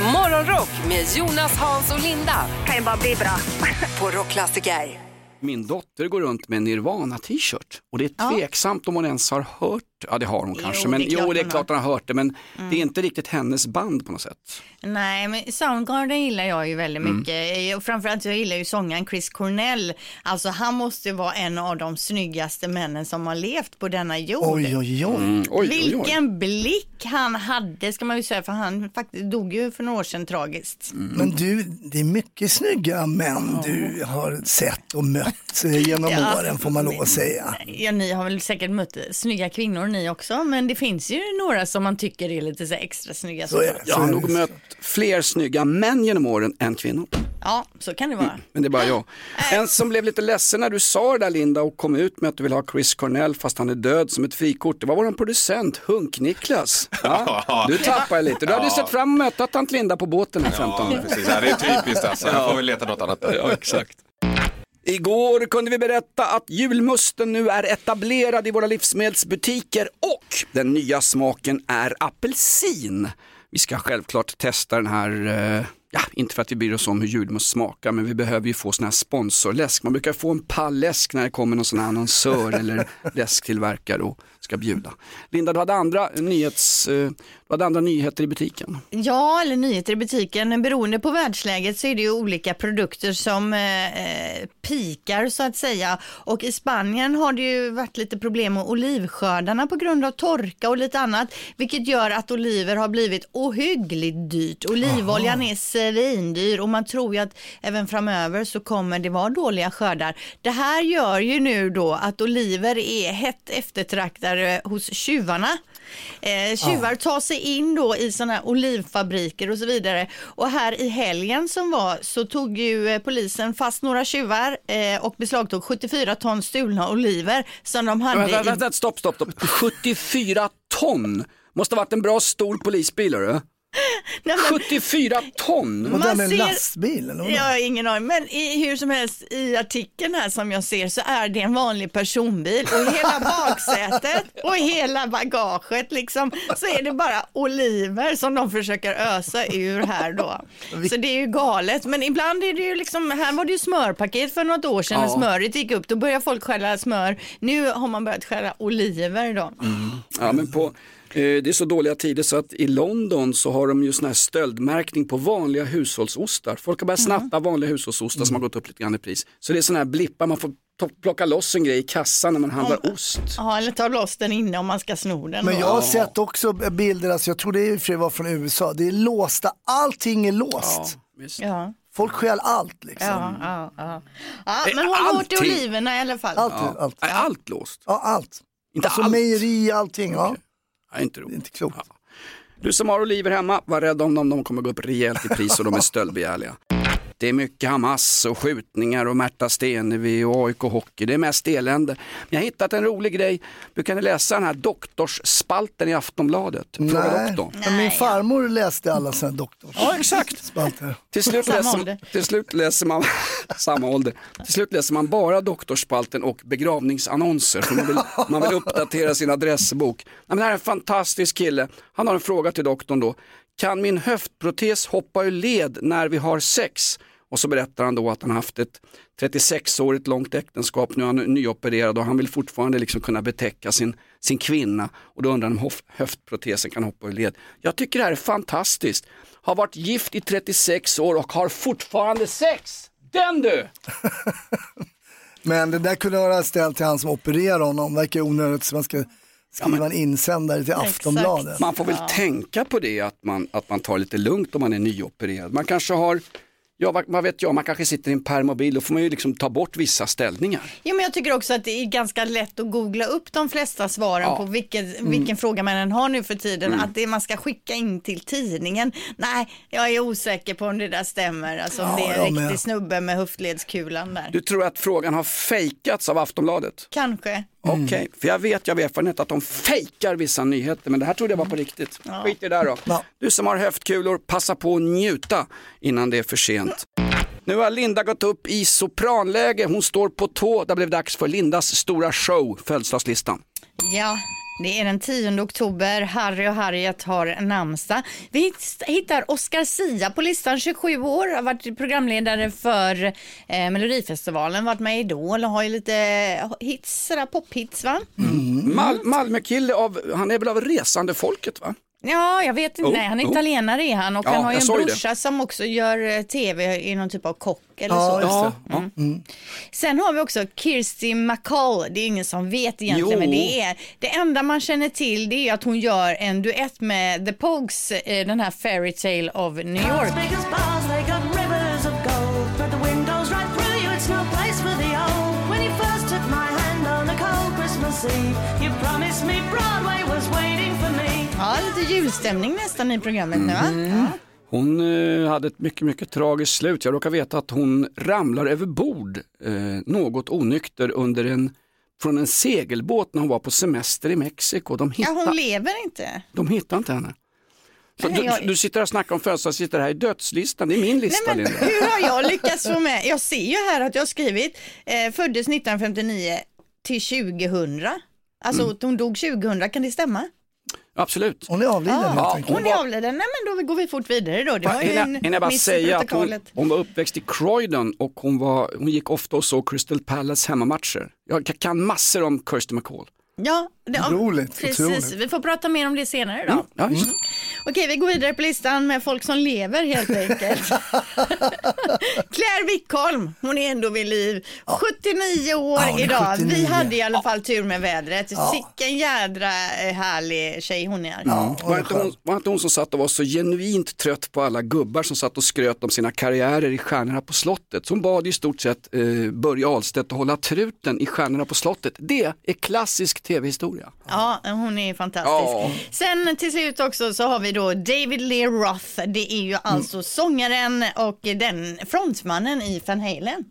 Morgonrock med Jonas, Hans och Linda kan ju bara bli bra. på Rockklassiker. Min dotter går runt med en Nirvana-t-shirt och det är tveksamt om hon ens har hört, ja det har hon kanske, men det är klart jo det är hon klart hon har hört det, men det är inte riktigt hennes band på något sätt. Nej, men Soundgarden gillar jag ju väldigt Mm. mycket. Och framförallt jag gillar ju sångaren Chris Cornell. Alltså han måste vara en av de snyggaste männen som har levt på denna jord. Oj, oj, oj. Mm, oj, oj, oj. Vilken blick han hade ska man ju säga för han faktiskt dog ju för några år sedan tragiskt. Mm. Men du, det är mycket snygga män du har sett och mött eh, genom Ja. åren får man lov att säga. Ja, ni har väl säkert mött snygga kvinnor ni också, men det finns ju några som man tycker är lite så extra snygga. Så är det. Jag har nog mött fler snygga män genom åren än kvinnor. Ja, så kan det vara. Men det är bara jag. En som blev lite ledsen när du sa det där Linda och kom ut med att du vill ha Chris Cornell fast han är död som ett frikort. Det var vår producent Hunk-Niklas. Ja, du tappade lite. Du hade ju sett fram emot att möta tant Linda på båten den 15. Ja, precis. Ja, det är typiskt alltså. Jag får väl leta något annat. Ja, exakt. Igår kunde vi berätta att julmusten nu är etablerad i våra livsmedelsbutiker och den nya smaken är apelsin. Vi ska självklart testa den här, eh, ja, inte för att vi bryr oss om hur julmust smakar, men vi behöver ju få sån här sponsorläsk. Man brukar få en pall läsk när det kommer någon sån här annonsör eller läsktillverkare och ska bjuda. Linda, du hade andra, nyhets, du hade andra nyheter i butiken. Ja, eller nyheter i butiken. Beroende på världsläget så är det ju olika produkter som eh, eh, pikar så att säga. Och i Spanien har det ju varit lite problem med olivskördarna på grund av torka och lite annat. Vilket gör att oliver har blivit ohyggligt dyrt. Olivoljan är svindyr och man tror ju att även framöver så kommer det vara dåliga skördar. Det här gör ju nu då att oliver är hett eftertraktade hos tjuvarna. Eh, tjuvar tar sig in då i sådana här olivfabriker och så vidare. Och här i helgen som var så tog ju eh, polisen fast några tjuvar eh, och beslagtog 74 ton stulna oliver som de hade Vänta, i... vänta, stopp, stopp, stopp. 74 ton! Måste ha varit en bra stor polisbil, hörru. Nej, men- 74 ton! Man med en ser- lastbil eller vad? Jag har ingen aning, men i, hur som helst i artikeln här som jag ser så är det en vanlig personbil och hela baksätet och hela bagaget liksom så är det bara oliver som de försöker ösa ur här då. Så det är ju galet, men ibland är det ju liksom, här var det ju smörpaket för något år sedan när Ja. smöret gick upp, då började folk stjäla smör. Nu har man börjat stjäla oliver då. Ja, men på, det är så dåliga tider så att i London så har de ju sån här stöldmärkning på vanliga hushållsostar. Folk har börjat snatta vanliga hushållsostar som har gått upp lite grann i pris. Så det är såna här blippar, man får plocka loss en grej i kassan när man handlar ost. Ja, eller ta loss den inne om man ska sno den. Men jag har sett också bilder, alltså jag tror det sig var från USA, det är låsta, allting är låst. Ja. Folk stjäl allt liksom. Ja, ja, ja. ja Eh, men håll hårt i oliverna i alla fall. Allt, Ja. allt. Är allt låst? Ja, allt. Inte alltså allt? mejeri, allting. Ja. Nej, inte Det är roligt. inte klokt. Du som har oliver hemma, var rädd om dem, de kommer gå upp rejält i pris och de är stöldbegärliga. Det är mycket Hamas och skjutningar och Märta Stenevi och AIK Hockey. Det är mest elände. Men jag har hittat en rolig grej. Du kan läsa den här doktorsspalten i Aftonbladet. Fråga Nej. doktorn. Men min farmor läste alla sådana doktors. Ja, exakt. Spalter. Till slut, Samma läser, ålder. till slut läser man samma ålder. Till slut läser man bara doktorsspalten och begravningsannonser för man vill, man vill uppdatera sin adressbok. Nej, men det här är en fantastisk kille. Han har en fråga till doktorn då. Kan min höftprotes hoppa ur led när vi har sex? Och så berättar han då att han haft ett 36-årigt långt äktenskap, nu är han nyopererad och han vill fortfarande liksom kunna betäcka sin, sin kvinna. Och då undrar han om höftprotesen kan hoppa ur led. Jag tycker det här är fantastiskt. Har varit gift i 36 år och har fortfarande sex. Den du! Men det där kunde vara ställt till han som opererar honom. Verkar onödigt så man ska skriva en insändare till Aftonbladet. Man får väl tänka på det att man, att man tar lite lugnt om man är nyopererad. Man kanske har, ja vad, vad vet jag, man kanske sitter i en permobil, då får man ju liksom ta bort vissa ställningar. Jo, men jag tycker också att det är ganska lätt att googla upp de flesta svaren Ja. på vilken, Mm. vilken fråga man än har nu för tiden. Att det man ska skicka in till tidningen. Nej, jag är osäker på om det där stämmer. Alltså om Ja, det är en med. riktig snubbe med höftledskulan där. Du tror att frågan har fejkats av Aftonbladet? Kanske. Okej, för jag vet ju av erfarenhet att de fejkar vissa nyheter, men det här trodde jag var på riktigt. Skit i det där då. Ja. Du som har höftkulor, passa på att njuta innan det är för sent. Nu har Linda gått upp i sopranläge, hon står på tå. Det blev dags för Lindas stora show, födelsedagslistan. Ja, det är den 10 oktober. Harry och Harriet har namnsdag. Vi hittar Oscar Sia på listan, 27 år, har varit programledare för eh, Melodifestivalen, varit med i Idol och har ju lite eh, hits, sådär pophits va? Mm. Mal Malmökille av, han är väl av resande folket va? Ja, jag vet inte. Oh, Nej, han är oh. italienare är han och Ja, han har ju en brorsa som också gör eh, tv i någon typ av kock eller Ja, så. det. Ja, ja. Sen har vi också Kirsty MacColl. Det är ingen som vet egentligen Jo. men det är. Det enda man känner till det är att hon gör en duett med The Pogues, eh, den här Fairy Tale of New York. You, promised me Broadway was waiting lite julstämning nästan i programmet nu va? Mm. Ja. Hon eh, hade ett mycket, mycket tragiskt slut. Jag råkar veta att hon ramlar över bord eh, något onykter under en, från en segelbåt när hon var på semester i Mexiko. De ja, hittade, hon lever inte. de hittade inte henne. Så Nej, du, jag- du sitter här och snackar om födelsedag, sitter här i dödslistan, det är min Nej, lista men, Linda. hur har jag lyckats få med? Jag ser ju här att jag har skrivit eh, föddes 1959 till 2000. Alltså Mm. hon dog 2000, kan det stämma? Absolut. Hon är avliden helt Ja. Hon är avliden, nej men då går vi fort vidare då. Det var ju en jag bara säga att hon, hon var uppväxt i Croydon och hon, var, hon gick ofta och såg Crystal Palace hemmamatcher. Jag kan massor om Kirsty McCall. Ja, det, Otroligt, precis. otroligt. Vi får prata mer om det senare då. Ja, visst. Okej, vi går vidare på listan med folk som lever helt enkelt. Claire Wickholm, hon är ändå vid liv. 79 år Ja, idag. 79. Vi hade i alla fall tur med vädret. Sicken jädra eh, härlig tjej hon är. Var inte, hon, var inte hon som satt och var så genuint trött på alla gubbar som satt och skröt om sina karriärer i Stjärnorna på slottet. Hon bad i stort sett eh, Börje Ahlstedt att hålla truten i Stjärnorna på slottet. Det är klassisk tv-historia. Ja, hon är fantastisk. Ja. Sen till slut också så har vi då David Lee Roth. Det är ju alltså sångaren och den frontmannen i Van Halen.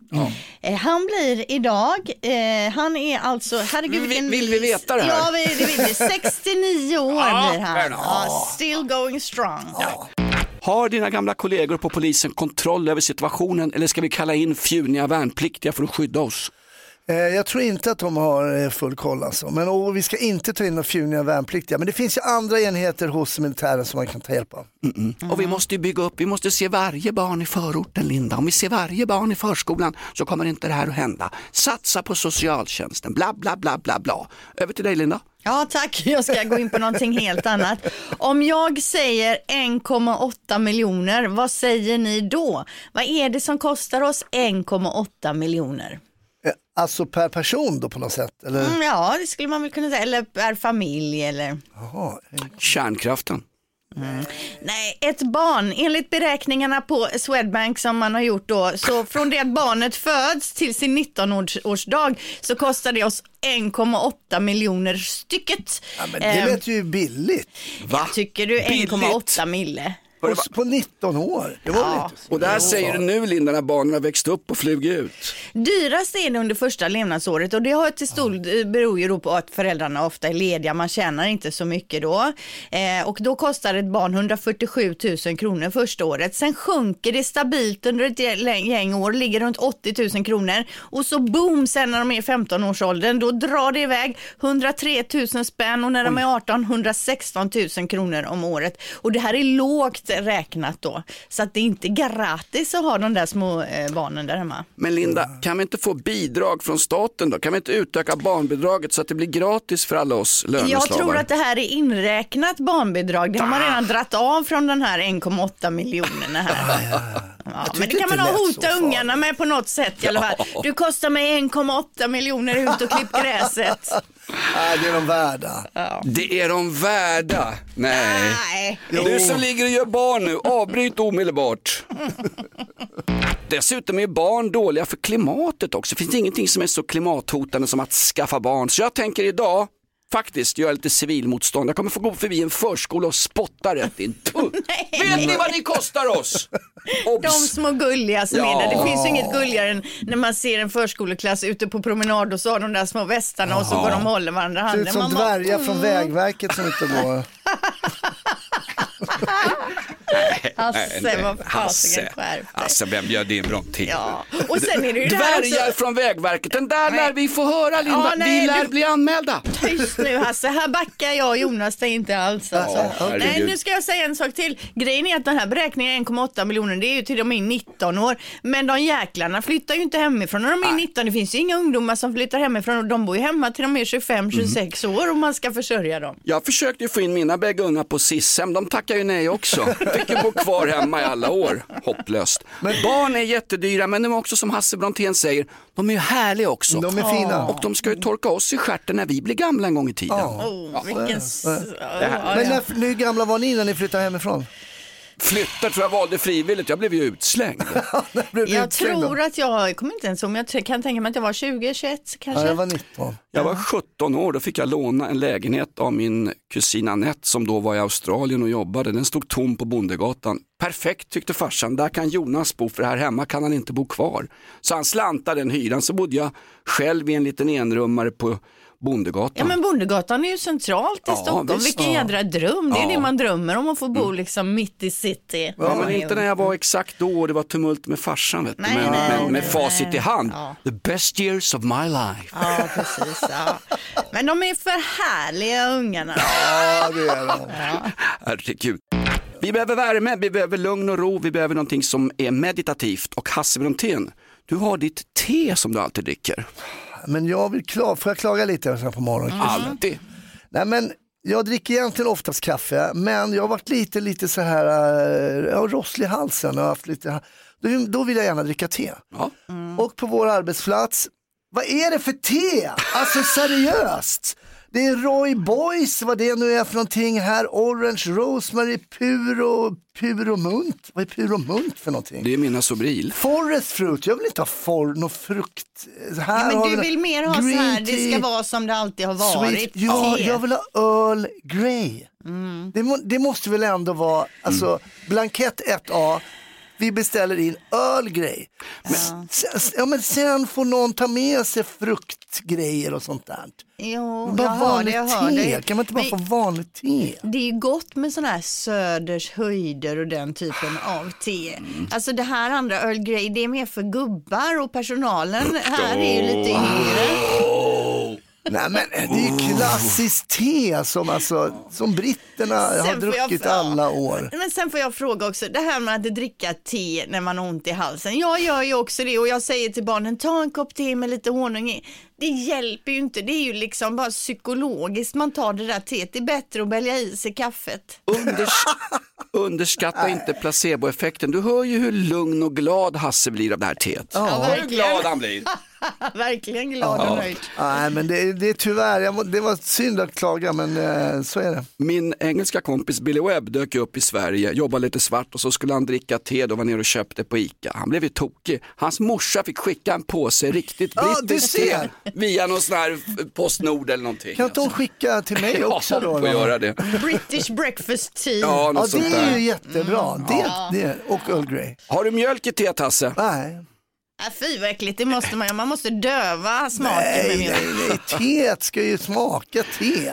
Eh, Han blir idag, eh, han är alltså, herregud Vill- vilken... vill vi veta det här? Ja, vi- det vill vi. 69 år Ja, blir han. Ja, still going strong. Har dina gamla kollegor på polisen kontroll över situationen eller ska vi kalla in fjuniga värnpliktiga för att skydda oss? Eh, Jag tror inte att de har eh, full koll alltså. Men och vi ska inte ta in några fjuniga värnpliktiga. Men det finns ju andra enheter hos militären som man kan ta hjälp av. Och vi måste ju bygga upp, vi måste se varje barn i förorten Linda. Om vi ser varje barn i förskolan så kommer inte det här att hända. Satsa på socialtjänsten, bla bla bla bla bla. Över till dig Linda. Ja tack, jag ska gå in på någonting helt annat. Om jag säger 1,8 miljoner, vad säger ni då? Vad är det som kostar oss 1,8 miljoner? Alltså per person då på något sätt? Eller? Mm, ja, det skulle man väl kunna säga, eller per familj eller Jaha, eh, Kärnkraften. Nej, ett barn. Enligt beräkningarna på Swedbank som man har gjort då, så från det att barnet föds till sin 19-årsdag så kostar det oss 1,8 miljoner stycket. ja, men det Ehm, lät ju billigt. Va? Tycker du Billigt. 1,8 mille? På, på 19 år, det var väl Ja. inte? Och det här säger du nu Linda när barnen har växt upp och flugit ut. Dyrast är det under första levnadsåret och det har till stor beror ju då på att föräldrarna ofta är lediga, man tjänar inte så mycket då. Eh, och då kostar ett barn 147 000 kronor första året. Sen sjunker det stabilt under ett gäng år, ligger runt 80 000 kronor och så boom sen när de är i 15-årsåldern, då drar det iväg 103 000 spänn och när de är 18 116 000 kronor om året. Och det här är lågt räknat då, så att det är inte gratis att ha de där små eh, barnen där hemma. Men Linda, kan vi inte få bidrag från staten då? Kan vi inte utöka barnbidraget så att det blir gratis för alla oss löneslavar? Jag tror att det här är inräknat barnbidrag. Det har man redan dratt av från den här 1,8 miljonerna här. Ja, men det kan man ha hota ungarna med på något sätt i alla fall. Du kostar mig 1,8 miljoner ut och klipp gräset. Nej, det är de värda. Det är de värda. Nej. Nej. Du som ligger och gör barn nu, avbryt omedelbart. Dessutom är barn dåliga för klimatet också. Det finns ingenting som är så klimathotande som att skaffa barn. Så jag tänker idag faktiskt göra lite civilmotstånd. Jag kommer få gå förbi en förskola och spotta rätt in. Vet ni vad ni kostar oss? De Obs! små gulliga som Ja. är där. Det finns ju inget gulligare än när man ser en förskoleklass ute på promenad och så har de där små västarna och så går de och håller varandra i Ser ut handen. som dvärgar från Vägverket som inte går. Hasse, vad fasiken Hasse. Skärp. Alltså vem bjöd in till? Ja. Och sen är det ju det här Dvärgar också. från Vägverket, den där Nej. lär vi få höra Linda. Ja, nej, vi lär du- bli anmälda. Tyst nu Hasse, här backar jag och Jonas det inte alls. Alltså. Ja, Nej, nu ska jag säga en sak till. Grejen är att den här beräkningen 1,8 miljoner, det är ju till de är 19 år. Men de jäklarna flyttar ju inte hemifrån när de är 19. Det finns ju inga ungdomar som flyttar hemifrån och de bor ju hemma till de är 25-26 Mm. år och man ska försörja dem. Jag försökte ju få in mina bägge unga på SIS-hem, de tackar ju nej också. Ju bo kvar hemma i alla år. Hopplöst. Barn är jättedyra men de är också som Hasse Brontén säger, de är ju härliga också. De är fina. Och de ska ju torka oss i stjärten när vi blir gamla en gång i tiden. Oh, vilken... Men när, hur gamla var ni när ni flyttade hemifrån? Flyttar tror jag valde frivilligt, jag blev ju utslängd. Blev Jag utslängd då? tror att jag, jag kommer inte ens ihåg, men jag kan tänka mig att jag var 20, 21 kanske. Ja, jag var 19. Jag var 17 år, då fick jag låna en lägenhet av min kusin Anette som då var i Australien och jobbade. Den stod tom på Bondegatan. Perfekt tyckte farsan, där kan Jonas bo för här hemma kan han inte bo kvar. Så han slantade den hyran så bodde jag själv i en liten enrummare på Bondegatan. Ja men Bondegatan är ju centralt i Ja, Stockholm. visst. Vilken jädra dröm. Det är Ja. det man drömmer om att få bo liksom mitt i city. Ja, men inte när jag var exakt då och det var tumult med farsan. Vet du. Nej, men, nej, men med nej, facit i hand, Ja. the best years of my life. Ja, precis. Ja. Men de är för härliga ungarna. Ja, det är de. Herregud. Vi behöver värme, vi behöver lugn och ro, vi behöver någonting som är meditativt. Och Hasse Brontén, du har ditt te som du alltid dricker. Men jag vill klara, får jag klaga lite här på morgonen? Alltid. Nej men jag dricker egentligen oftast kaffe, men jag har varit lite, lite så här, eh, jag har rosslig i halsen och haft lite, då, då vill jag gärna dricka te. Ja. Och på vår arbetsplats, vad är det för te? Alltså seriöst. Det är Roy Boys, vad det nu är för någonting här, Orange, Rosemary, Puro, Puromunt. Vad är Puromunt för någonting? Det är mina Sobril. Forest fruit, jag vill inte ha for, någon frukt. Här Ja, har men du vi vill mer ha så green här, det tea, ska vara som det alltid har varit. Sweet. Ja, Te. jag vill ha Earl Grey. Det, må, det måste väl ändå vara, alltså blankett 1A, vi beställer in Earl Grey. Men, sen, ja, men sen får någon ta med sig fruktgrejer och sånt där. Jo, Bara jag hör det, vanligt hör te, det. kan man inte bara Men få vanligt te? Det är gott med sådana här Söders höjder och den typen av te. Alltså det här andra Earl Grey, det är mer för gubbar och personalen här är ju lite yngre. Nej men det är ju klassiskt te som, alltså, som britterna har Sen jag- druckit ja. alla år. Men sen får jag fråga också, det här med att dricka te när man har ont i halsen. Jag gör ju också det och jag säger till barnen, ta en kopp te med lite honung i. Det hjälper ju inte, det är ju liksom bara psykologiskt man tar det där teet. Det är bättre att välja i sig kaffet. Unders underskatta inte placeboeffekten. Du hör ju hur lugn och glad Hasse blir av det här teet. Ja, Hur verkligen. glad han blir. Verkligen glad och nöjd. Nej men det, det är tyvärr, jag, må- det var synd att klaga men eh, så är det. Min engelska kompis Billy Webb dök upp i Sverige, jobbade lite svart och så skulle han dricka te då var nere och köpte på Ica. Han blev ju tokig. Hans morsa fick skicka en påse riktigt Ja, du brittiskt te ser. via någon sån här Postnord eller någonting. Kan inte hon skicka till mig också ja, då? får då? göra det. British breakfast tea. Ja, Ja det är ju där. jättebra. Det, det, och Earl Grey. Har du mjölk i teet Hasse? Nej, Äh, fy vad äckligt, det måste man. Man måste döva smaken med nej, mjölk. nej, nej, teet ska ju smaka te.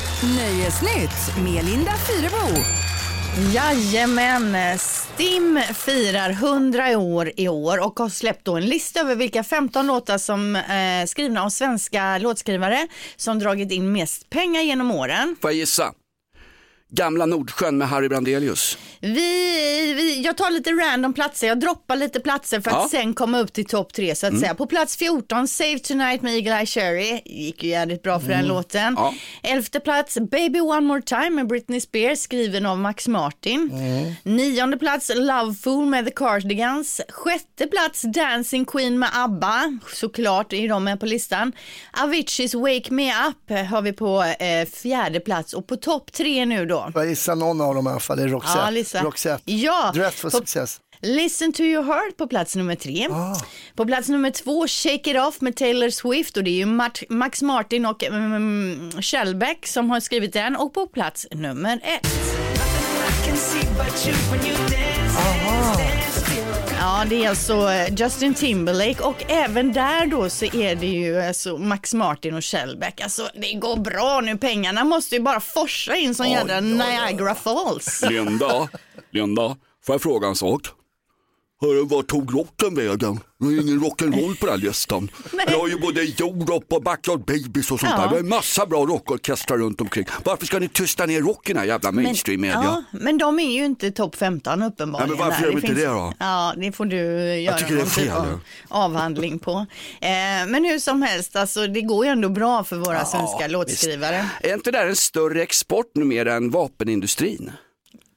Nöjesnytt med Linda Fyrebo. Jajamän, Stim firar 100 år i år och har släppt då en lista över vilka 15 låtar som eh, skrivna av svenska låtskrivare som dragit in mest pengar genom åren. Får jag gissa? Gamla Nordsjön med Harry Brandelius. Vi, vi, jag tar lite random platser, jag droppar lite platser för att Ja. sen komma upp till topp tre så att säga. På plats 14, Save Tonight med Eagle Eye Cherry, gick ju jävligt bra för den låten. Ja. Elfte plats, Baby One More Time med Britney Spears, skriven av Max Martin. Nionde plats, Loveful med The Cardigans. Sjätte plats, Dancing Queen med ABBA, såklart är de med på listan. Aviciis Wake Me Up har vi på eh, fjärde plats och på topp tre nu då, på. Jag gissar någon av dem i alla fall, det är Roxette. Ja, Lisa. Roxette. Ja, Dress for på- success. Listen to your heart på plats nummer tre. Ah. På plats nummer två, Shake it off med Taylor Swift och det är ju Mart- Max Martin och mm, Shellback som har skrivit den. Och på plats nummer ett. Ja, det är alltså eh, Justin Timberlake och även där då så är det ju alltså Max Martin och Shellback. Alltså det går bra nu, pengarna måste ju bara forsa in som jädra Niagara Falls. Linda, Linda, får jag fråga en sak? Hörru, vart tog rocken vägen? Det är ingen rock'n'roll på den här listan. Vi har ju både Europe och Backyard Babies och sånt Ja. där. Vi har en massa bra rockorkestrar runt omkring. Varför ska ni tysta ner rocken här jävla mainstream media? ja, men de är ju inte topp 15 uppenbarligen. Ja, men varför gör de inte det då? Ja, det får du göra tycker det är typ fel. av avhandling på. Eh, men hur som helst, alltså, det går ju ändå bra för våra svenska låtskrivare. Är inte det där en större export numera än vapenindustrin?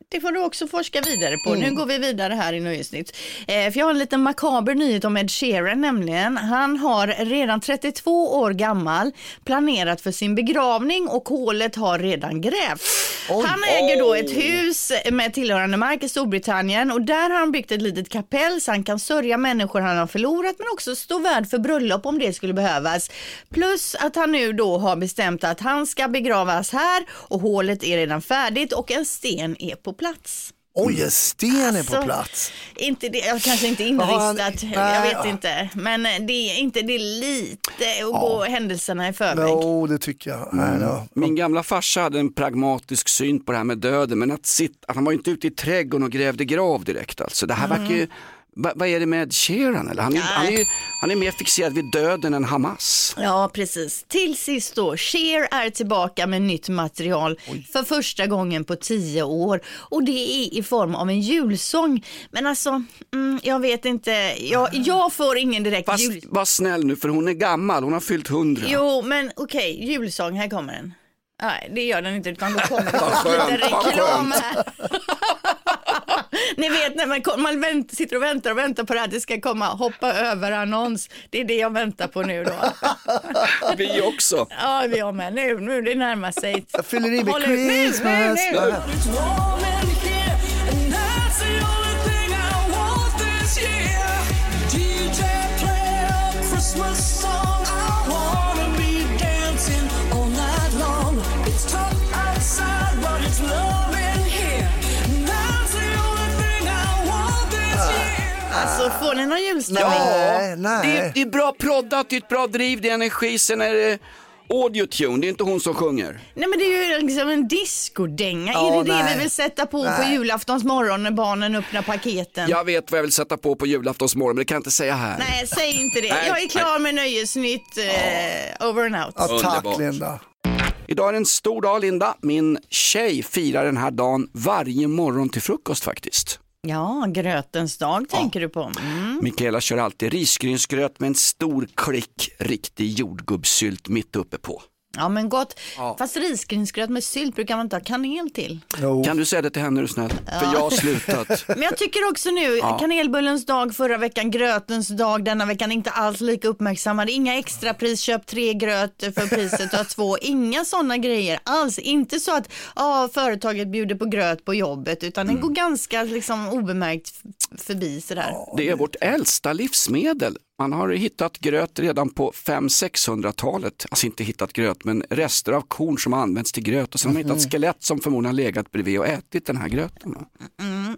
Det får du också forska vidare på. Mm. Nu går vi vidare här i Nöjesnytt. Eh, för jag har en liten makaber nyhet om Ed Sheeran nämligen. Han har redan 32 år gammal planerat för sin begravning och hålet har redan grävts. Han äger då ett hus med tillhörande mark i Storbritannien och där har han byggt ett litet kapell så han kan sörja människor han har förlorat men också stå värd för bröllop om det skulle behövas. Plus att han nu då har bestämt att han ska begravas här och hålet är redan färdigt och en sten är på plats. Oj, en sten är Alltså, på plats. Inte det, jag kanske inte inristat, jag vet ja. inte. Men det är inte det lite att gå händelserna i förväg. Jo, det tycker jag. Nej, då. Min gamla farsa hade en pragmatisk syn på det här med döden, men att sitta, att han var inte ute i trädgården och grävde grav direkt alltså. Det här verkar ju, va, vad är det med Sheeran eller? Han är, han, är, ju- han är mer fixerad vid döden än Hamas. Ja, precis. Till sist då, Cher är tillbaka med nytt material för första gången på tio år. Och det är i form av en julsång. Men alltså, mm, jag vet inte, jag, jag får ingen direkt Fast jul... var snäll nu för hon är gammal, hon har fyllt hundra. Jo, men okej, julsång, här kommer den. Nej, det gör den inte, utan då kommer det lite reklam här. Ni vet när man, kom- man vänt, sitter och väntar och väntar på det här, det ska komma, hoppa över annons. Det är det jag väntar på nu då. Vi också. Ja, vi har med. Nu, nu det närmar sig. Jag fyller i med ut. Nu, nu, Christmas. nu. Alltså, får ni någon julstämning? Nej, nej. Det är, det är bra proddat, det är ett bra driv, det är energi, sen är det audio-tune, det är inte hon som sjunger. Nej men det är ju liksom en discodänga. Ja, är det det nej. vi vill sätta på på Nej. julaftons morgon när barnen öppnar paketen? Jag vet vad jag vill sätta på på julaftonsmorgon, men det kan jag inte säga här. Nej, säg inte det. Nej, jag är klar med Nöjesnytt. Eh, over and out. Ja, tack Underbart. Linda. Idag är det en stor dag Linda, min tjej firar den här dagen varje morgon till frukost faktiskt. Ja, grötens dag tänker du på. Mm. Mikaela kör alltid risgrynsgröt med en stor klick riktig jordgubbssylt mitt uppe på. Ja men gott. Fast risgrynsgröt med sylt brukar man inte ha kanel till. Jo. Kan du säga det till henne är du snäll? För jag har slutat. Men jag tycker också nu, kanelbullens dag förra veckan, grötens dag denna veckan inte alls lika uppmärksammade. Inga extra pris, köp tre gröt för priset av två. Inga sådana grejer alls. Inte så att ah, företaget bjuder på gröt på jobbet utan den går ganska liksom, obemärkt förbi sådär. Det är vårt äldsta livsmedel. Man har hittat gröt redan på 500-600-talet. Alltså inte hittat gröt, men rester av korn som har använts till gröt. Och sen har man hittat skelett som förmodligen har legat bredvid och ätit den här gröten.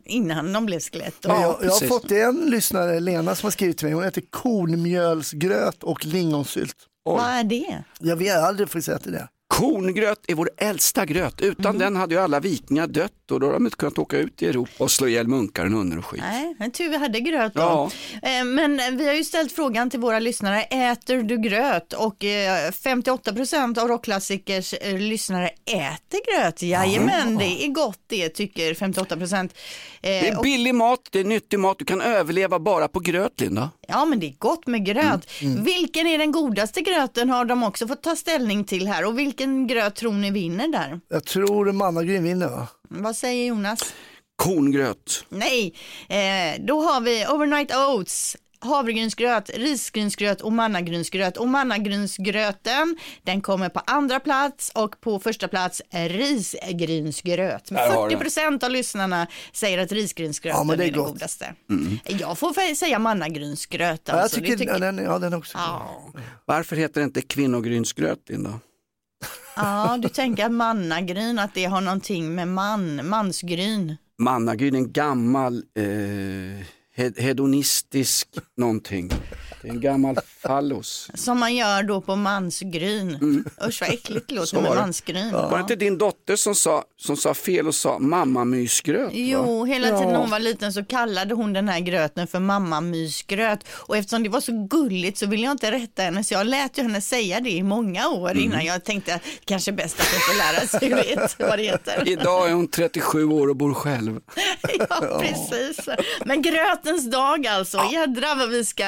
Innan de blev skelett. Men jag, jag har fått en lyssnare, Lena, som har skrivit till mig. Hon heter kornmjölsgröt och lingonsylt. Vad är det? Jag vet aldrig fått säga till det. Korngröt är vår äldsta gröt. Utan den hade ju alla vikingar dött och då hade de inte kunnat åka ut i Europa och slå ihjäl munkar, nunnor och skit. Nej, men tur vi hade gröt då. Ja. Eh, Men vi har ju ställt frågan till våra lyssnare, äter du gröt? Och eh, 58% av rockklassikers eh, lyssnare äter gröt. Jajamän, det är gott det tycker 58%. Det Eh, är och, billig mat, det är nyttig mat, du kan överleva bara på gröt Linda. ja men det är gott med gröt. Mm, Vilken är den godaste gröten har de också fått ta ställning till här. Och vilken gröt tror ni vinner där? Jag tror mannagryn vinner va? Vad säger Jonas? Korngröt. Nej, eh, då har vi Overnight Oats havregrynsgröt, risgrynsgröt och mannagrynsgröt. Och mannagrynsgröten, den kommer på andra plats och på första plats risgrynsgröt. Där har 40 du. procent av lyssnarna säger att risgrynsgröten Ja, men det är är den godaste. Jag får säga mannagrynsgröt Ja, jag alltså. tycker, Det ja, den, ja, den också Ja. Varför heter det inte kvinnogrynsgröt Linda? Ja, du tänker att mannagryn, att det har någonting med man, mansgryn. Mannagryn är en gammal eh, hedonistisk någonting. Det är en gammal fallos. Som man gör då på mansgryn. Usch vad äckligt det låter med var det. mansgryn. Var det inte din dotter som sa, som sa fel och sa mammamysgröt? va? Jo, hela tiden Ja. när hon var liten så kallade hon den här gröten för mammamysgröt. Och eftersom det var så gulligt så ville jag inte rätta henne så jag lät ju henne säga det i många år Mm. innan jag tänkte att kanske bäst att hon får lära sig vet vad det heter. Idag är hon 37 år och bor själv. Ja, precis. Men grötens dag alltså. Jädrar vad vi ska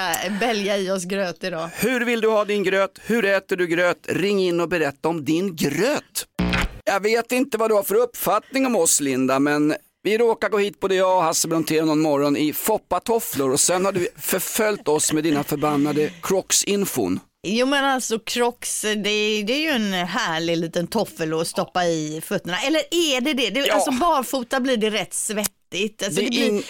bälga i oss gröt idag. Hur vill du ha din gröt? Hur äter du gröt? Ring in och berätta om din gröt. Jag vet inte vad du har för uppfattning om oss Linda, men vi råkar gå hit både jag och Hasse Brontén någon morgon i foppatofflor och sen har du förföljt oss med dina förbannade Crocs-infon. Jo men alltså Crocs, det, det är ju en härlig liten toffel att stoppa i fötterna. Eller är det det? det Ja. Alltså barfota blir det rätt svettigt. Alltså, Det det blir... in...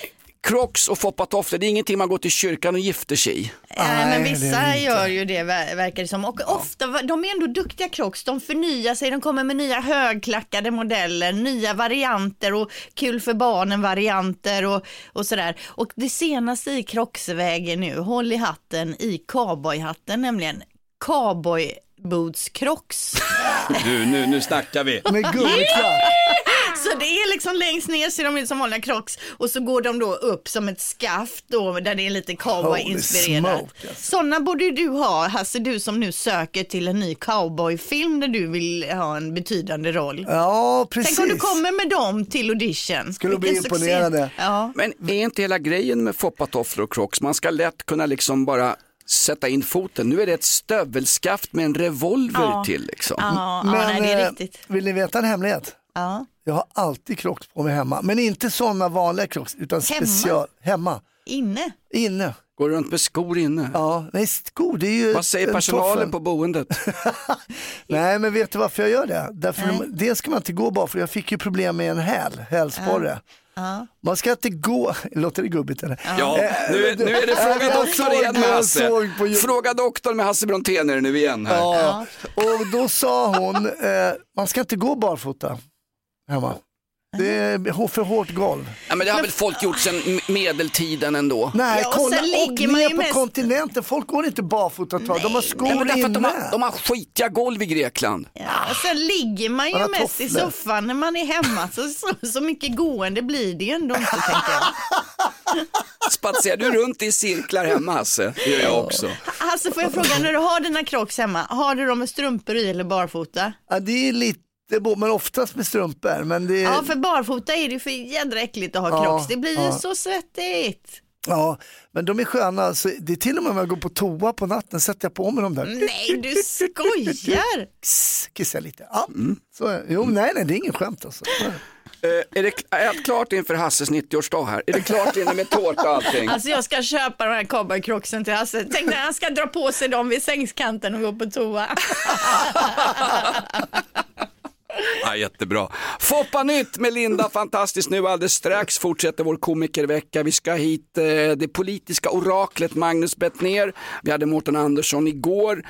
Crocs och foppatofflor, det är ingenting man går till kyrkan och gifter sig i. Nej, men vissa gör ju det ver- verkar det som. Och ofta, de är ändå duktiga Crocs. De förnyar sig, de kommer med nya högklackade modeller, nya varianter och kul för barnen varianter och, och sådär. Och det senaste i Crocs-vägen nu, håll i hatten, i cowboyhatten nämligen. Cowboy boots Crocs. Du, nu, nu snackar vi. Med gummiklack. Så det är liksom längst ner ser de ut som vanliga Crocs och så går de då upp som ett skaft då där det är lite cowboy-inspirerat. smoke, alltså. Sådana borde du ha, Hasse, du som nu söker till en ny cowboyfilm där du vill ha en betydande roll. Ja, precis. Tänk om du kommer med dem till audition. Skulle bli Vilken succé. imponerade. Ja. Men är inte hela grejen med foppatofflor och Crocs, man ska lätt kunna liksom bara sätta in foten. Nu är det ett stövelskaft med en revolver Ja. till liksom. Ja, ja, nej, det är eh, riktigt. vill ni veta en hemlighet? Ja. Jag har alltid Crocs på mig hemma, men inte sådana vanliga Crocs utan Hemma? special. Hemma. Inne. Inne. Går runt med skor inne. Ja, nej skor det är ju Vad säger en personalen toffel. på boendet? Nej men vet du varför jag gör det? Därför Nej. dels ska man inte gå bara för jag fick ju problem med en häl, hälsporre. Man ska inte gå, låter det gubbigt eller? Ja, nu, är- nu är det Fråga Jag doktorn igen det, med Hasse. på- Fråga doktorn med Hasse Brontén är det nu igen här. Ja. Och då sa hon, eh, man ska inte gå barfota hemma. Det är för hårt golv. Ja, men det har väl folk gjort sedan medeltiden ändå? Nej, Ja, och kolla sen och ligger man ju ner på mest- kontinenten, folk går inte barfota ett tag, de har skor Nej, men därför att de, inne. har, de har skitiga golv i Grekland. Ja, och sen ligger man ju har mest i tofflor. soffan när man är hemma. Så, så, så mycket gående blir det ju ändå inte tänker jag. Spatserar du runt i cirklar hemma Hasse? Det gör jag också. Hasse får jag fråga, när du har dina crocs hemma, har du dem med strumpor i eller barfota? Ja, det är lite, bo- men oftast med strumpor. Men det, Ja, för barfota är det ju för jädra äckligt att ha Ja, crocs. Det blir ju ja. så svettigt. Ja, men de är sköna. Så det är till och med om jag går på toa på natten sätter jag på mig dem där. Nej, du skojar. Kissar lite. Ja, så, jo, nej, nej, det är ingen skämt alltså. Eh, är det är allt klart inför Hasses 90-årsdag här? Är det klart inne med tårta och allting? Alltså jag ska köpa de här cowboycrocksen till Hasse. Tänk när han ska dra på sig dem vid sängskanten och gå på toa. Ja, jättebra. Foppa nytt med Linda, fantastiskt nu alldeles strax fortsätter vår komikervecka. Vi ska hit eh, det politiska oraklet Magnus Bettner. Vi hade Mårten Andersson igår.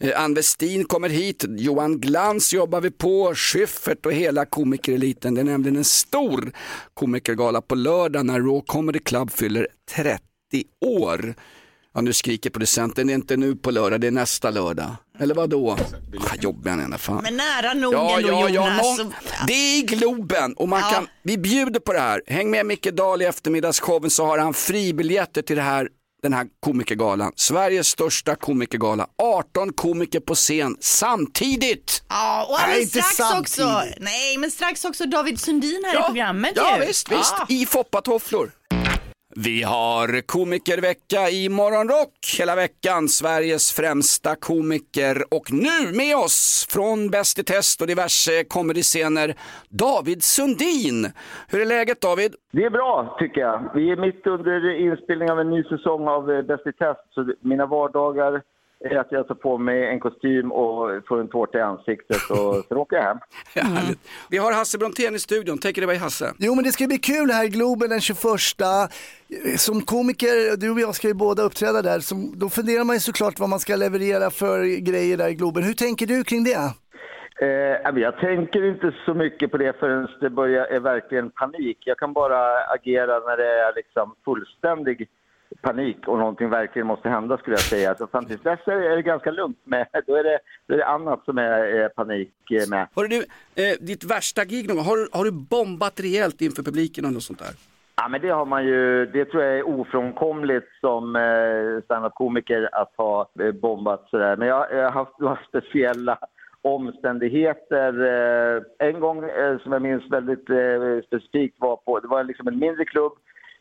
Eh, Ann Westin kommer hit. Johan Glans jobbar vi på. Schyffert och hela komikereliten. Det är nämligen en stor komikergala på lördag när Raw Comedy Club fyller 30 år. Ja, nu skriker producenten, det är inte nu på lördag, det är nästa lördag. Eller vad då? Ah, jobbig han är, fan. Men nära nog Ja, ändå ja, ja, Jonas. någon, Så- det är i Globen och man Ja. kan, vi bjuder på det här. Häng med Micke Dahl i eftermiddagsshowen så har han fribiljetter till det här, den här komikergalan. Sveriges största komikergala. 18 komiker på scen samtidigt. Ja, och Nej, alldeles inte strax också. samtidigt. Nej, men strax också David Sundin här i programmet ja ju. visst, visst. Ja. I foppatofflor. Vi har komikervecka i Morgonrock hela veckan. Sveriges främsta komiker och nu med oss från Bäst i test och diverse comedyscener, David Sundin. Hur är läget David? Det är bra tycker jag. Vi är mitt under inspelning av en ny säsong av eh, Bäst i test. Så mina vardagar är att jag tar på mig en kostym och får en tårta i ansiktet och sen åker jag hem. Härligt. Vi har Hasse Brontén i studion. Take it away Hasse. Jo men det ska bli kul här i Globen den 21. Som komiker, du och jag ska ju båda uppträda där, så då funderar man ju såklart vad man ska leverera för grejer där i Globen. Hur tänker du kring det? Eh, jag tänker inte så mycket på det förrän det börjar är verkligen panik. Jag kan bara agera när det är liksom fullständig panik och någonting verkligen måste hända skulle jag säga. Så fram tills dess är det ganska lugnt med, då är det, då är det annat som är, panik eh, med. Hörru du, eh, ditt värsta gig någon gång, har, du- har du bombat rejält inför publiken och något sånt där? Ja, men det har man ju, det tror jag är ofrånkomligt som eh, standup-komiker att ha eh, bombat sådär. Men jag, jag har haft några speciella omständigheter. Eh, en gång eh, som jag minns väldigt eh, specifikt var på, det var liksom en mindre klubb.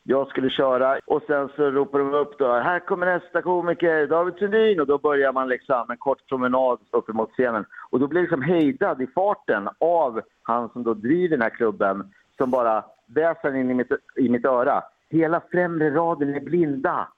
Jag skulle köra och sen så ropar de upp då, här kommer nästa komiker, David Sundin. Och då börjar man liksom en kort promenad upp mot scenen. Och då blir jag liksom hejdad i farten av han som då driver den här klubben som bara väser in i mitt, i mitt öra. Hela främre raden är blinda.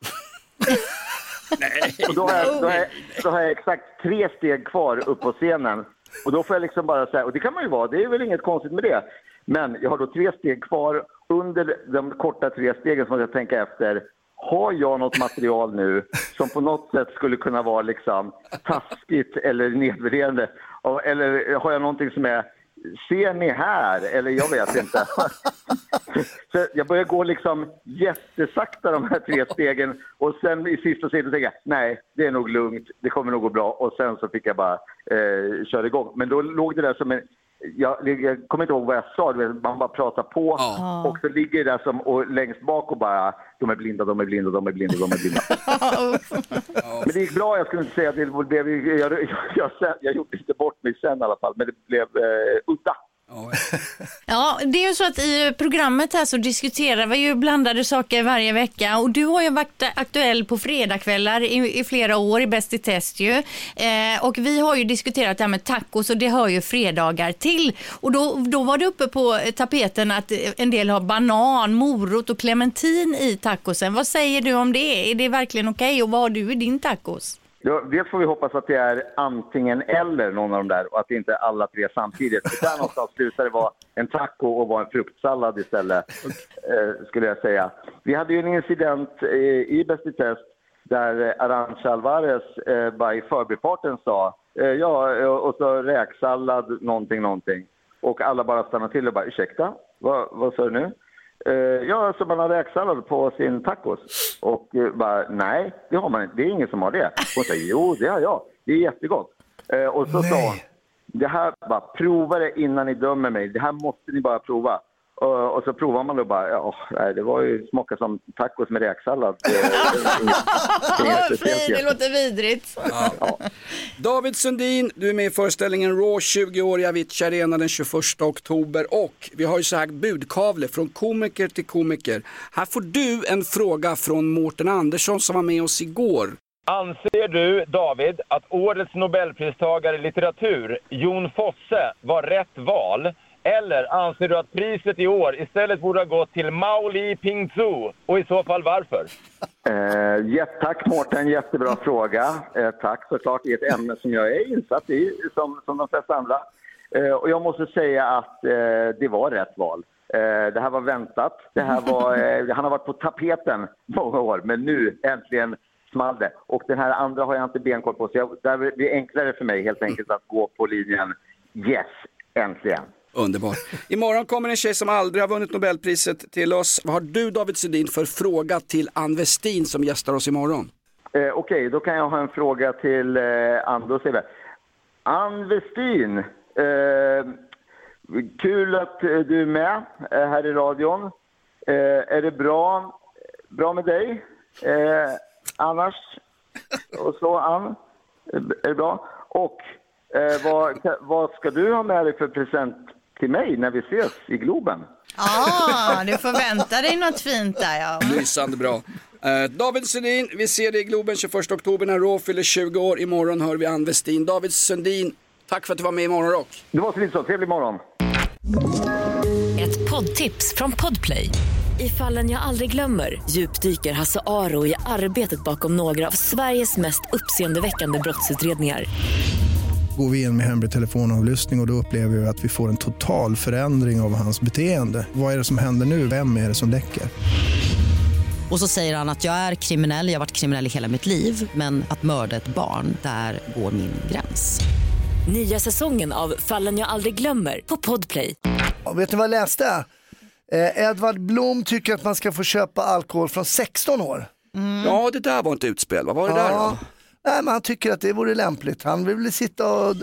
Och då har, jag, då, har jag, då har jag exakt tre steg kvar upp på scenen. Och då får jag liksom bara säga, och det kan man ju vara, det är väl inget konstigt med det. Men jag har då tre steg kvar. Under de korta tre stegen så måste jag tänka efter. Har jag något material nu som på något sätt skulle kunna vara liksom taskigt eller nedvärderande? Eller har jag någonting som är Ser ni här? Eller jag vet inte. Så jag börjar gå liksom jättesakta de här tre stegen och sen i sista stegen tänker jag nej, det är nog lugnt, det kommer nog gå bra och sen så fick jag bara eh, köra igång. Men då låg det där som en jag, jag kommer inte ihåg vad jag sa, du vet, man bara pratar på och så ligger det där som och längst bak och bara de är blinda, de är blinda, de är blinda, de är blinda. Men det gick bra, jag skulle inte säga att det blev, jag, jag, jag, jag gjorde inte bort mig sen i alla fall, men det blev eh, udda. Ja, det är ju så att i programmet här så diskuterar vi ju blandade saker varje vecka och du har ju varit aktuell på fredagskvällar i, i flera år i Bäst i test ju. Eh, och vi har ju diskuterat det här med tacos och det hör ju fredagar till. Och då, då var det uppe på tapeten att en del har banan, morot och clementin i tacosen. Vad säger du om det? Är det verkligen okej och vad har du i din tacos? Ja, dels får vi hoppas att det är antingen eller någon av de där och att det inte är alla tre samtidigt. För där någonstans slutar det vara en taco och vara en fruktsallad istället, eh, skulle jag säga. Vi hade ju en incident eh, i Bäst i test där eh, Arantxa Alvarez eh, bara i förbifarten sa eh, ja, eh, och så räksallad, någonting, någonting. Och alla bara stannade till och bara ursäkta, vad, vad sa du nu? Eh, ja, så man har räksallad på sin tacos. Och eh, bara, nej, det har man inte. Det är ingen som har det. Hon säger, jo, det har jag. Det är jättegott. Eh, och så sa hon, det här, bara prova det innan ni dömer mig. Det här måste ni bara prova. Och, och så provar man då bara, ja, nej, det var ju smaka som tacos med räksallad. Det, det, låter vidrigt. David Sundin, du är med i föreställningen Raw 20 år i Avicii Arena den 21 oktober och vi har ju så här budkavle från komiker till komiker. Här får du en fråga från Mårten Andersson som var med oss igår. Anser du, David, att årets nobelpristagare i litteratur, Jon Fosse, var rätt val? Eller anser du att priset i år istället borde ha gått till Mao Li Pingzu? Och i så fall varför? Eh, ja, tack Mårten, jättebra fråga. Eh, tack såklart i ett ämne som jag är insatt i, som, som de flesta andra. Eh, och jag måste säga att eh, det var rätt val. Eh, det här var väntat. Det här var, eh, han har varit på tapeten många år, men nu äntligen small det. Och den här andra har jag inte benkoll på, så jag, där blir det enklare för mig helt enkelt att gå på linjen yes, äntligen. Underbart. Imorgon kommer en tjej som aldrig har vunnit Nobelpriset till oss. Vad har du David Sundin för fråga till Ann Westin som gästar oss imorgon? Eh, Okej, då kan jag ha en fråga till eh, Ann. Då säger vi, Ann Westin, eh, kul att eh, du är med eh, här i radion. Eh, är det bra, bra med dig? Eh, annars? Och så, Ann? Är det bra? Och eh, vad, vad ska du ha med dig för present till mig när vi ses i Globen. Ja, du får vänta dig något fint där ja. Lysande bra. Eh, David Sundin, vi ser dig i Globen 21 oktober när Raw fyller 20 år. Imorgon hör vi Ann Westin. David Sundin, tack för att du var med i Morgonrock. Det var så lite så. Trevlig morgon. Ett poddtips från Podplay. I fallen jag aldrig glömmer djupdyker Hasse Aro i arbetet bakom några av Sveriges mest uppseendeväckande brottsutredningar. Går vi in med hemlig telefonavlyssning och, och då upplever vi att vi får en total förändring av hans beteende. Vad är det som händer nu? Vem är det som läcker? Och så säger han att jag är kriminell, jag har varit kriminell i hela mitt liv men att mörda ett barn, där går min gräns. Nya säsongen av Fallen jag aldrig glömmer på Podplay. Ja, vet ni vad jag läste? Eh, Edvard Blom tycker att man ska få köpa alkohol från 16 år. Ja, det där var inte utspel. Vad var det där då? Nej, men han tycker att det vore lämpligt. Han vill väl sitta och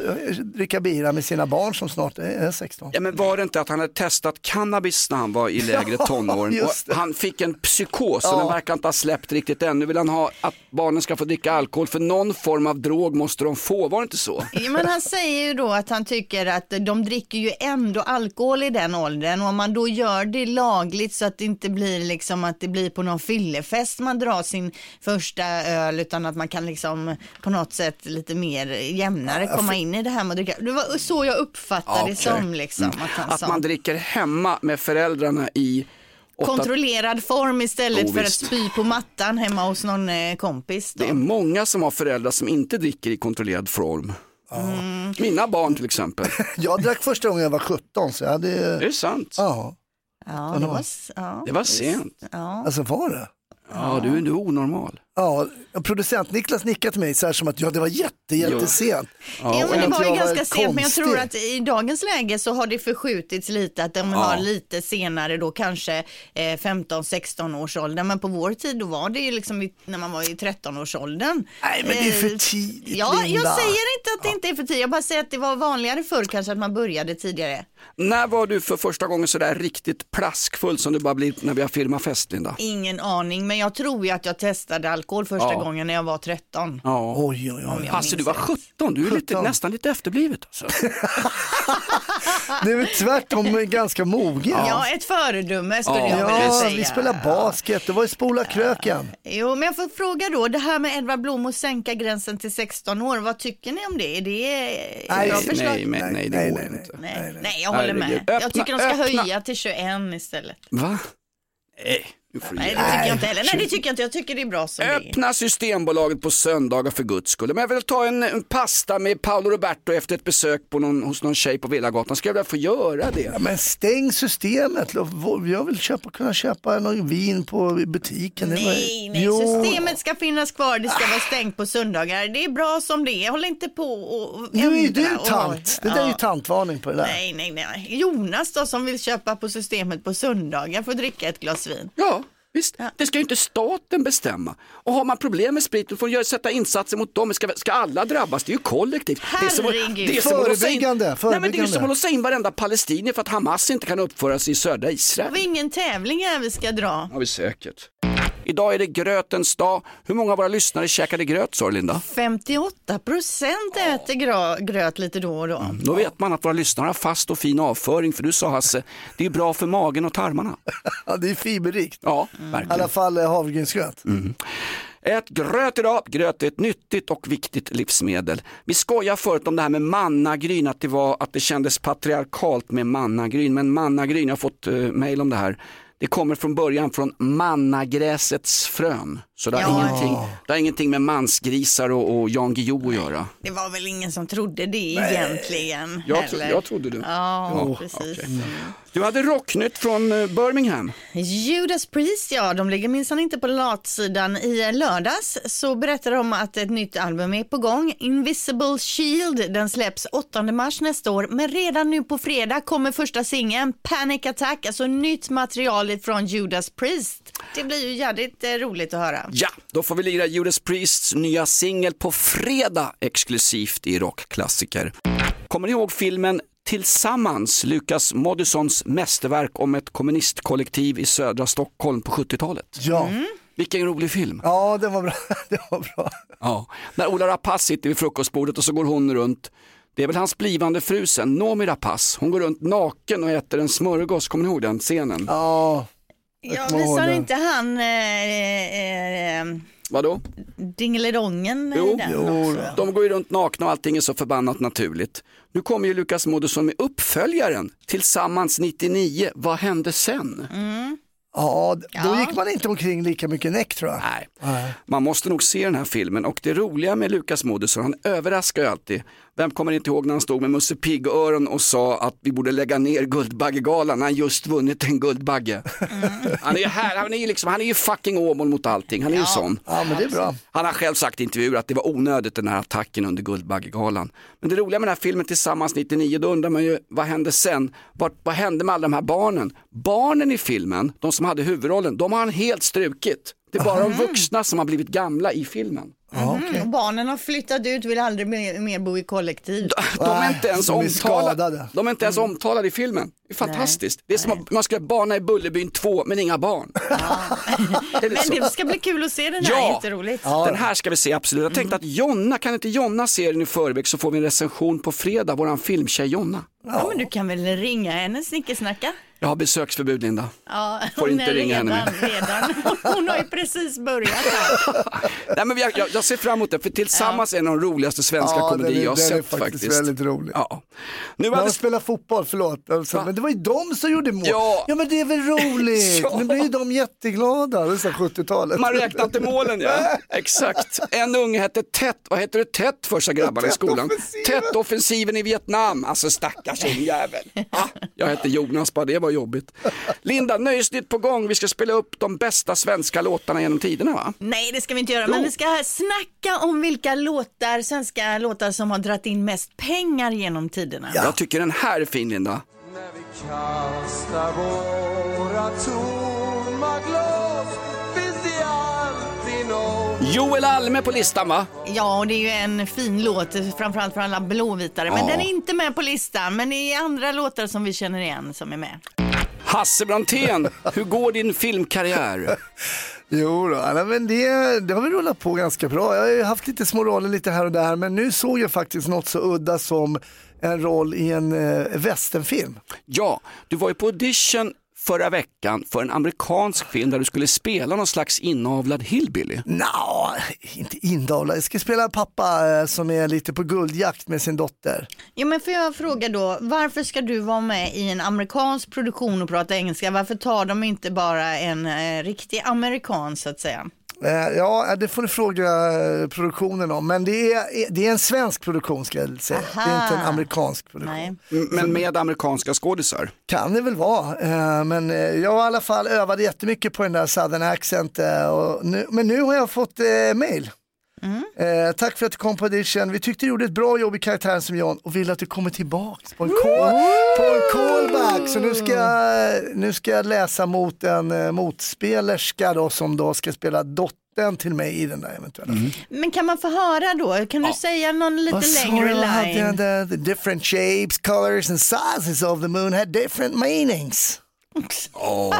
dricka bira med sina barn som snart är 16. Ja, men var det inte att han hade testat cannabis när han var i lägre tonåren och han fick en psykos och Ja. den verkar inte ha släppt riktigt än. Nu vill han ha att barnen ska få dricka alkohol för någon form av drog måste de få, var det inte så? Ja, Men han säger ju då att han tycker att de dricker ju ändå alkohol i den åldern och om man då gör det lagligt så att det inte blir liksom att det blir på någon fyllefest man drar sin första öl utan att man kan liksom på något sätt lite mer jämnare komma in i det här med att dricka. Det var så jag uppfattade det Okej. som liksom Mm. att Att man dricker hemma med föräldrarna i åtta... Kontrollerad form istället Jo, för att visst. spy på mattan hemma hos någon eh, kompis. Då. Det är många som har föräldrar som inte dricker i kontrollerad form. Mm. Mina barn till exempel. Jag drack första gången jag var 17 så jag hade... Det är sant. Ja. Ja, det var, ja, Det var sent. Ja. Alltså var det? Ja, du, du är onormal. Ja, producent Niklas nickade till mig så här som att ja, det var jätte, jättesent. Ja, Ja, men det var ju jag ganska sent, men jag tror att i dagens läge så har det förskjutits lite, att de Ja. har lite senare då kanske eh, 15-16 års ålder, men på vår tid då var det ju liksom i, när man var i 13-årsåldern. Nej, men det är för Eh, tidigt, Ja, jag säger inte att det inte är för tidigt, jag bara säger att det var vanligare förr kanske att man började tidigare. När var du för första gången sådär riktigt plaskfull som du bara blivit när vi har firmafest Linda? Ingen aning, men jag tror ju att jag testade alkohol första Ja. gången när jag var 13. Ja. Oj, oj, oj. Hasse, du var 17, du är lite, 17. nästan lite efterblivet alltså. Det är väl tvärtom ganska mogen. Ja, ett föredöme skulle Ja, jag vilja Ja, säga. vi spelar basket, det var ju spola kröken. Jo, men jag får fråga då, det här med Edvard Blom och sänka gränsen till 16 år, vad tycker ni om det? Är det Nej, bra nej? Nej, men, nej, det nej, går nej, nej. inte. Nej, nej, jag håller med. Jag tycker de ska öppna- höja till 21 istället. Va? Nej, du Nej, det tycker jag inte heller. Nej, det tycker jag inte. Jag tycker det är bra som det. Öppna Systembolaget på söndagar för guds skull. Men jag vill ta en, en pasta med Paolo Roberto efter ett besök på någon, hos någon tjej på Villagatan. Ska jag väl få göra det? Ja, men stäng systemet, jag vill köpa, kunna köpa någon vin på butiken. Det Nej, nej, Jo. systemet ska finnas kvar. Det ska vara stängt på söndagar. Det är bra som det är. Håll inte på och Nu är du ändra och- tant, det där är ju Ja. tantvarning på det där. Nej, nej, nej. Jonas då som vill köpa på systemet på söndagar får dricka ett glas vin. Ja, visst. Det ska ju inte staten bestämma. Och har man problem med sprit då får man sätta insatser mot dem. Ska, ska alla drabbas? Det är ju kollektivt. Det är som, Herregud. det är låsa in, Förebyggande, Nej, men det är som att låsa in varenda palestinier för att Hamas inte kan uppföra sig i södra Israel. Har vi ingen tävling här vi ska dra? har vi säkert. Idag är det grötens dag. Hur många av våra lyssnare käkade gröt sa Linda? 58 procent äter grö- gröt lite då och då. Då vet man att våra lyssnare har fast och fin avföring för du sa Hasse, det är bra för magen och tarmarna. Ja, det är fiberrikt. Ja, I alla verkligen. fall eh, havregrynsgröt. Mm. Ät gröt idag. Gröt är ett nyttigt och viktigt livsmedel. Vi skojar förut om det här med mannagryn, att det, var, att det kändes patriarkalt med mannagryn. Men mannagryn, jag har fått uh, mejl om det här. Det kommer från början från mannagräsets frön. Så det har, Ja. ingenting, det har ingenting med mansgrisar och, och Jan Guillou att göra. Det var väl ingen som trodde det egentligen. Jag, tro, jag trodde det. Ja, Ja, precis. okej. Du hade rocknytt från eh, Birmingham. Judas Priest, ja, de ligger minsann inte på latsidan. I lördags så berättar de att ett nytt album är på gång. Invisible Shield, den släpps 8 mars nästa år. Men redan nu på fredag kommer första singeln Panic Attack, alltså nytt material från Judas Priest. Det blir ju jävligt eh, roligt att höra. Ja, då får vi lira Judas Priests nya singel på fredag exklusivt i rockklassiker. Kommer ni ihåg filmen Tillsammans, Lukas Moodyssons mästerverk om ett kommunistkollektiv i södra Stockholm på 70-talet? Ja. Vilken rolig film. ja, det var bra. det var bra. Ja. När Ola Rapace sitter vid frukostbordet och så går hon runt Det är väl hans blivande fru sen, Noomi Rapace. Hon går runt naken och äter en smörgås, kommer ni ihåg den scenen? Ja. Ja, visar inte han eh, eh, Vadå? Dingelidongen i Jo, den också? de går ju runt nakna och allting är så förbannat naturligt. Nu kommer ju Lukas Moodysson med uppföljaren, Tillsammans 99, vad hände sen? Ja, d- då gick man inte omkring lika mycket näck tror jag. Nej. Man måste nog se den här filmen och det roliga med Lukas Moodysson, han överraskar ju alltid. Vem kommer inte ihåg när han stod med Musse Pigg-öron och sa att vi borde lägga ner Guldbaggegalan när han just vunnit en Guldbagge. Han är ju här, han är ju liksom, han är ju fucking Åmål mot allting, han är ju sån. Ja, men det är bra. Han har själv sagt i intervjuer att det var onödigt den här attacken under Guldbaggegalan. Men det roliga med den här filmen Tillsammans 99, då undrar man ju vad hände sen? Vad, vad hände med alla de här barnen? Barnen i filmen, de som hade huvudrollen, de har han helt strukit. Det är bara de vuxna som har blivit gamla i filmen. Mm, och barnen har flyttat ut, vill aldrig mer, mer bo i kollektiv. De är inte ens de är omtalade. De är inte ens omtalade i filmen. Det är fantastiskt. Det är som att man ska bana i Bullerbyn 2 men inga barn. Är det? Men det ska bli kul att se den här, Ja. jätteroligt. Den här ska vi se absolut. Jag tänkte att Jonna, kan inte Jonna se den i förväg så får vi en recension på fredag, våran filmtjej Jonna. Ja. men du kan väl ringa henne, snickesnacka? Jag har besöksförbud Linda. Ja, Får inte ringa henne redan, redan. Hon har ju precis börjat här. Nej, men jag, jag, jag ser fram emot det, för tillsammans är det de roligaste svenska Ja, komedier jag har den är sett faktiskt faktiskt. väldigt rolig. Ja. Nu När hade... de spelar fotboll, förlåt. Alltså, men det var ju de som gjorde mål. Ja. Ja, men det är väl roligt. Ja. Nu blir ju de jätteglada, det är så 70-talet. Man räknar inte målen ja. Exakt. En unge hette Tet, vad heter det Tet första grabbarna i skolan? Tet-offensiven i Vietnam, alltså stackars ungjävel. Ah, jag hette Jonas bara, det var jobbigt. Linda, Nöjesnytt på gång, vi ska spela upp de bästa svenska låtarna genom tiderna va? Nej, det ska vi inte göra, Jo. men vi ska snacka om vilka låtar, svenska låtar som har dragit in mest pengar genom tiderna. Jag tycker den här är fin Linda. Kasta våra tomma Joel Alme på listan va? Ja, och det är ju en fin låt, framförallt för alla blåvitare. Men Ja. den är inte med på listan, men det är andra låtar som vi känner igen som är med. Hasse Brontén, hur går din filmkarriär? Jo då, nej, men det, det har vi rullat på ganska bra. Jag har ju haft lite små roller lite här och där, men nu såg jag faktiskt något så udda som en roll i en eh, westernfilm. Ja, du var ju på audition förra veckan för en amerikansk film där du skulle spela någon slags inavlad hillbilly. Nå, inte indavlad. Jag ska spela pappa eh, som är lite på guldjakt med sin dotter. Ja, men får jag fråga då, varför ska du vara med i en amerikansk produktion och prata engelska? Varför tar de inte bara en eh, riktig amerikan så att säga? Eh, Ja, det får ni fråga eh, produktionen om, men det är, det är en svensk produktion ska jag säga. Det är inte en Aha. amerikansk produktion. Nej. M- Men med amerikanska skådisar. Kan det väl vara, eh, men eh, jag har i alla fall övat jättemycket på den där southern accent. eh, Och nu, men nu har jag fått eh, Eh, tack för att du kom på audition. Vi tyckte du gjorde ett bra jobb i karaktären som John och vill att du kommer tillbaks på en, call, på en callback. Så nu ska, jag- nu ska jag läsa mot en eh, motspelerska då, som då ska spela dottern till mig i den där eventuella filmen. Men kan man få höra då? Kan du säga någon lite Vad längre line? The, the different shapes, colors and sizes of the moon had different meanings. Oh.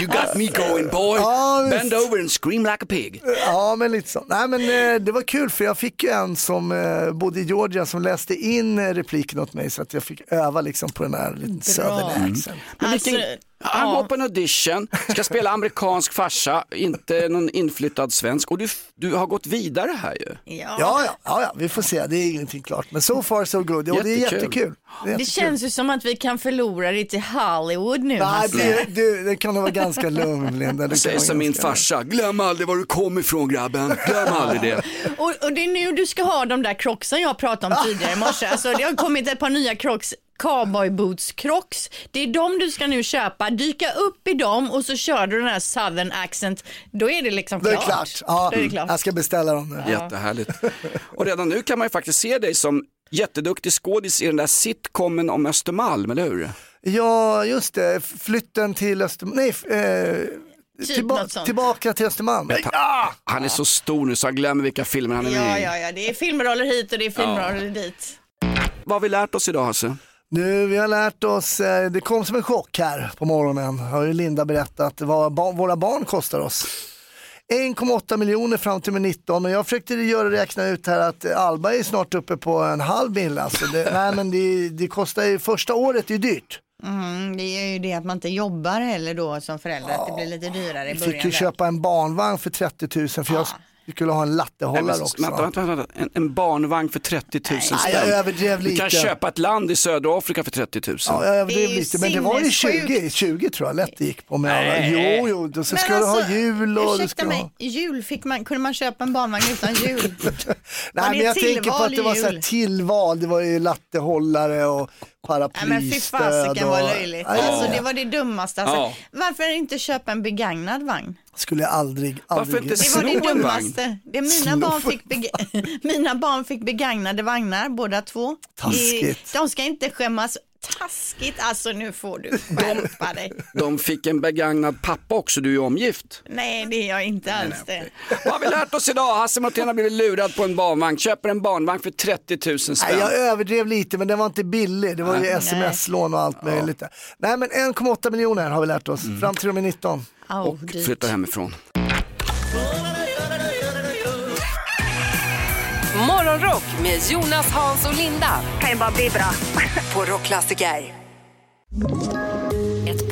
You got me going boy. Ja. Bend over and scream like a pig. Ja, men lite så. Nej, men eh, det var kul för jag fick ju en som eh, bodde i Georgia som läste in eh, repliken åt mig så att jag fick öva liksom på den här lite southern accent. Men vilken, Alltså, han ja. går på en audition, ska spela amerikansk farsa, inte någon inflyttad svensk och du, du har gått vidare här ju. Ja. Ja, ja, ja, vi får se. Det är ingenting klart. Men so far so good. Och det är Jättekul. jättekul. Det, är Det känns ju som att vi kan förlora det till Hollywood nu. Nej, det, det, det kan nog vara ganska lugn, Linda. Säg som min farsa, glöm aldrig var du kom ifrån grabben, glöm aldrig det. Och, och det är nu du ska ha de där crocksen jag pratade om tidigare i morse. Alltså, det har kommit ett par nya crocs cowboy boots crocs. Det är de du ska nu köpa, dyka upp i dem och så kör du den här southern accent. Då är det liksom Det är klart. klart. Ja, är det klart. Jag ska beställa dem nu. Jättehärligt. Och redan nu kan man ju faktiskt se dig som jätteduktig skådis i den där sitcomen om Östermalm, eller hur? Ja, just det. Flytten till Östermalm. Nej, eh, Typ tillba- tillbaka till Östermalm. Han är så stor nu så han glömmer vilka filmer han är Ja, med i. ja, ja, det är filmroller hit och det är filmroller dit. Vad har vi lärt oss idag Hasse? Nu, vi har lärt oss, eh, det kom som en chock här på morgonen, har ju Linda berättat vad ba- våra barn kostar oss. 1,8 miljoner fram till med 19 och jag försökte göra räkna ut här att Alba är snart uppe på en halv mille. Alltså det, nej men det, det kostar ju, första året är ju dyrt. Mm, det är ju det att man inte jobbar heller då som förälder, att det blir lite dyrare i Vi början. fick ju köpa en barnvagn för 30 000 för jag skulle ha en lattehållare Nej, också. Vänta, vänta, vänta. En, en barnvagn för 30 000 spänn. Nej, jag överdrev Du kan lite. köpa ett land i södra Afrika för 30 000. Ja, jag överdrev Det är ju lite, men det var ju 20, sinnessjukt. 20 tror jag lätt det gick på. Med alla. Nej. Jo, jo, då så Men ska du ha alltså, jul och Ursäkta ska mig, ha... jul fick man, kunde man köpa en barnvagn utan jul? Nej, men jag tänker på att det var så här tillval, det var ju lattehållare och Nej men fy paraplystöd. fasiken vad och- löjligt. Alltså det var det dummaste. Alltså. Ja. Varför inte köpa en begagnad vagn? Skulle jag aldrig, aldrig... Varför inte Det var det vagn. dummaste. Det mina, barn fick beg- mina barn fick begagnade vagnar båda två. Taskigt. I- De ska inte skämmas. Taskigt, alltså nu får du skärpa dig. De fick en begagnad pappa också, du är omgift. Nej det är jag inte alls det. Vad har vi lärt oss idag? Hasse Montén har blivit lurad på en barnvagn, köper en barnvagn för 30 000 spänn. Nej, jag överdrev lite men den var inte billig. Det var ju sms-lån och allt möjligt. Nej men 1,8 miljoner har vi lärt oss Mm. fram till och med 19. Oh, Flyttar hemifrån. Morgonrock med Jonas, Hans och Linda. Kan ju bara bli bra. På Rockklassiker.